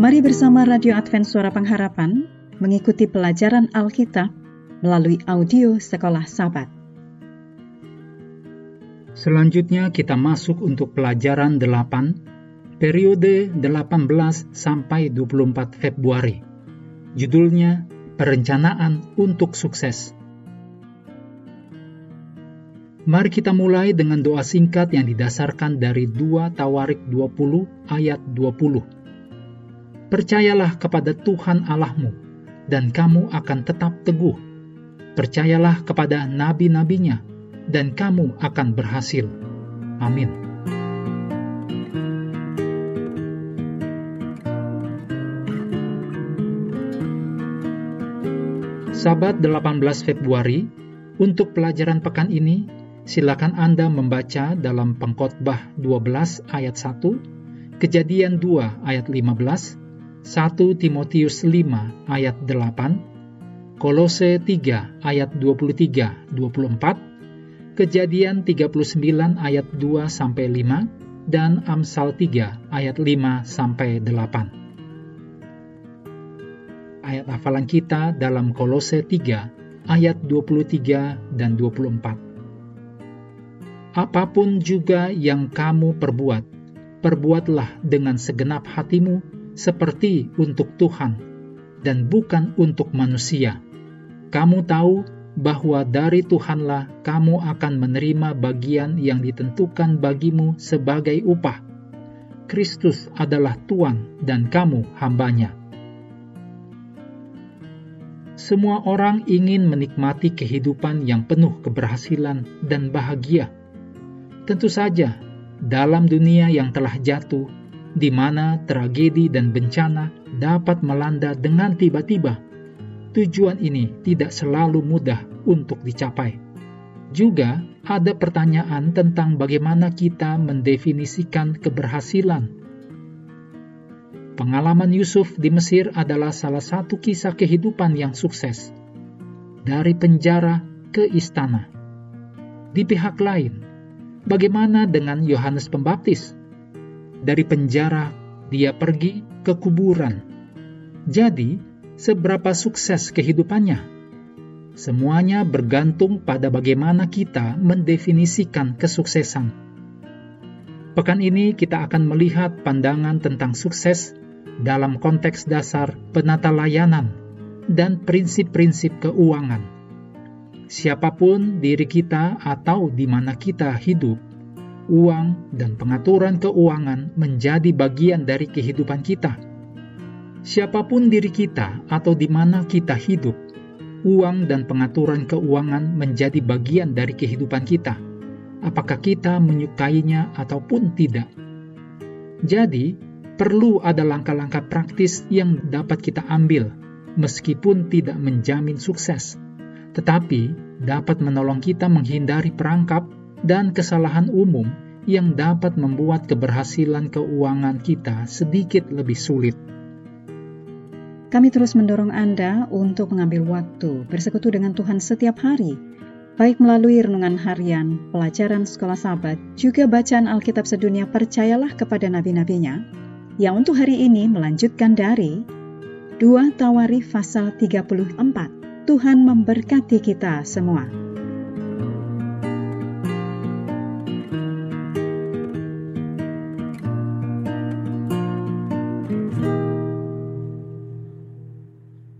Mari bersama Radio Advent Suara Pengharapan mengikuti pelajaran Alkitab melalui audio Sekolah Sabat. Selanjutnya kita masuk untuk pelajaran 8, periode 18 sampai 24 Februari. Judulnya Perencanaan untuk Sukses. Mari kita mulai dengan doa singkat yang didasarkan dari 2 Tawarik 20 ayat 20 Percayalah kepada Tuhan Allahmu, dan kamu akan tetap teguh. Percayalah kepada nabi-nabinya, dan kamu akan berhasil. Amin. Sabat 18 Februari, untuk pelajaran pekan ini, silakan Anda membaca dalam Pengkhotbah 12 ayat 1, Kejadian 2 ayat 15, 1 Timotius 5 ayat 8, Kolose 3 ayat 23-24, Kejadian 39 ayat 2 sampai 5 dan Amsal 3 ayat 5 sampai 8. Ayat hafalan kita dalam Kolose 3 ayat 23 dan 24. Apa pun juga yang kamu perbuat, perbuatlah dengan segenap hatimu seperti untuk Tuhan dan bukan untuk manusia. Kamu tahu bahwa dari Tuhanlah kamu akan menerima bagian yang ditentukan bagimu sebagai upah. Kristus adalah Tuhan dan kamu hambanya. Semua orang ingin menikmati kehidupan yang penuh keberhasilan dan bahagia. Tentu saja, dalam dunia yang telah jatuh, di mana tragedi dan bencana dapat melanda dengan tiba-tiba. Tujuan ini tidak selalu mudah untuk dicapai. Juga ada pertanyaan tentang bagaimana kita mendefinisikan keberhasilan. Pengalaman Yusuf di Mesir adalah salah satu kisah kehidupan yang sukses. Dari penjara ke istana. Di pihak lain, bagaimana dengan Yohanes Pembaptis? Dari penjara, dia pergi ke kuburan. Jadi, seberapa sukses kehidupannya? Semuanya bergantung pada bagaimana kita mendefinisikan kesuksesan. Pekan ini kita akan melihat pandangan tentang sukses dalam konteks dasar penata layanan dan prinsip-prinsip keuangan. Siapa pun diri kita atau di mana kita hidup, uang, dan pengaturan keuangan menjadi bagian dari kehidupan kita. Siapa pun diri kita atau di mana kita hidup, uang dan pengaturan keuangan menjadi bagian dari kehidupan kita. Apakah kita menyukainya ataupun tidak? Jadi, perlu ada langkah-langkah praktis yang dapat kita ambil, meskipun tidak menjamin sukses, tetapi dapat menolong kita menghindari perangkap dan kesalahan umum yang dapat membuat keberhasilan keuangan kita sedikit lebih sulit. Kami terus mendorong Anda untuk mengambil waktu bersekutu dengan Tuhan setiap hari, baik melalui renungan harian, pelajaran sekolah sahabat, juga bacaan Alkitab sedunia percayalah kepada nabi-nabinya, yang untuk hari ini melanjutkan dari 2 Tawari pasal 34. Tuhan memberkati kita semua.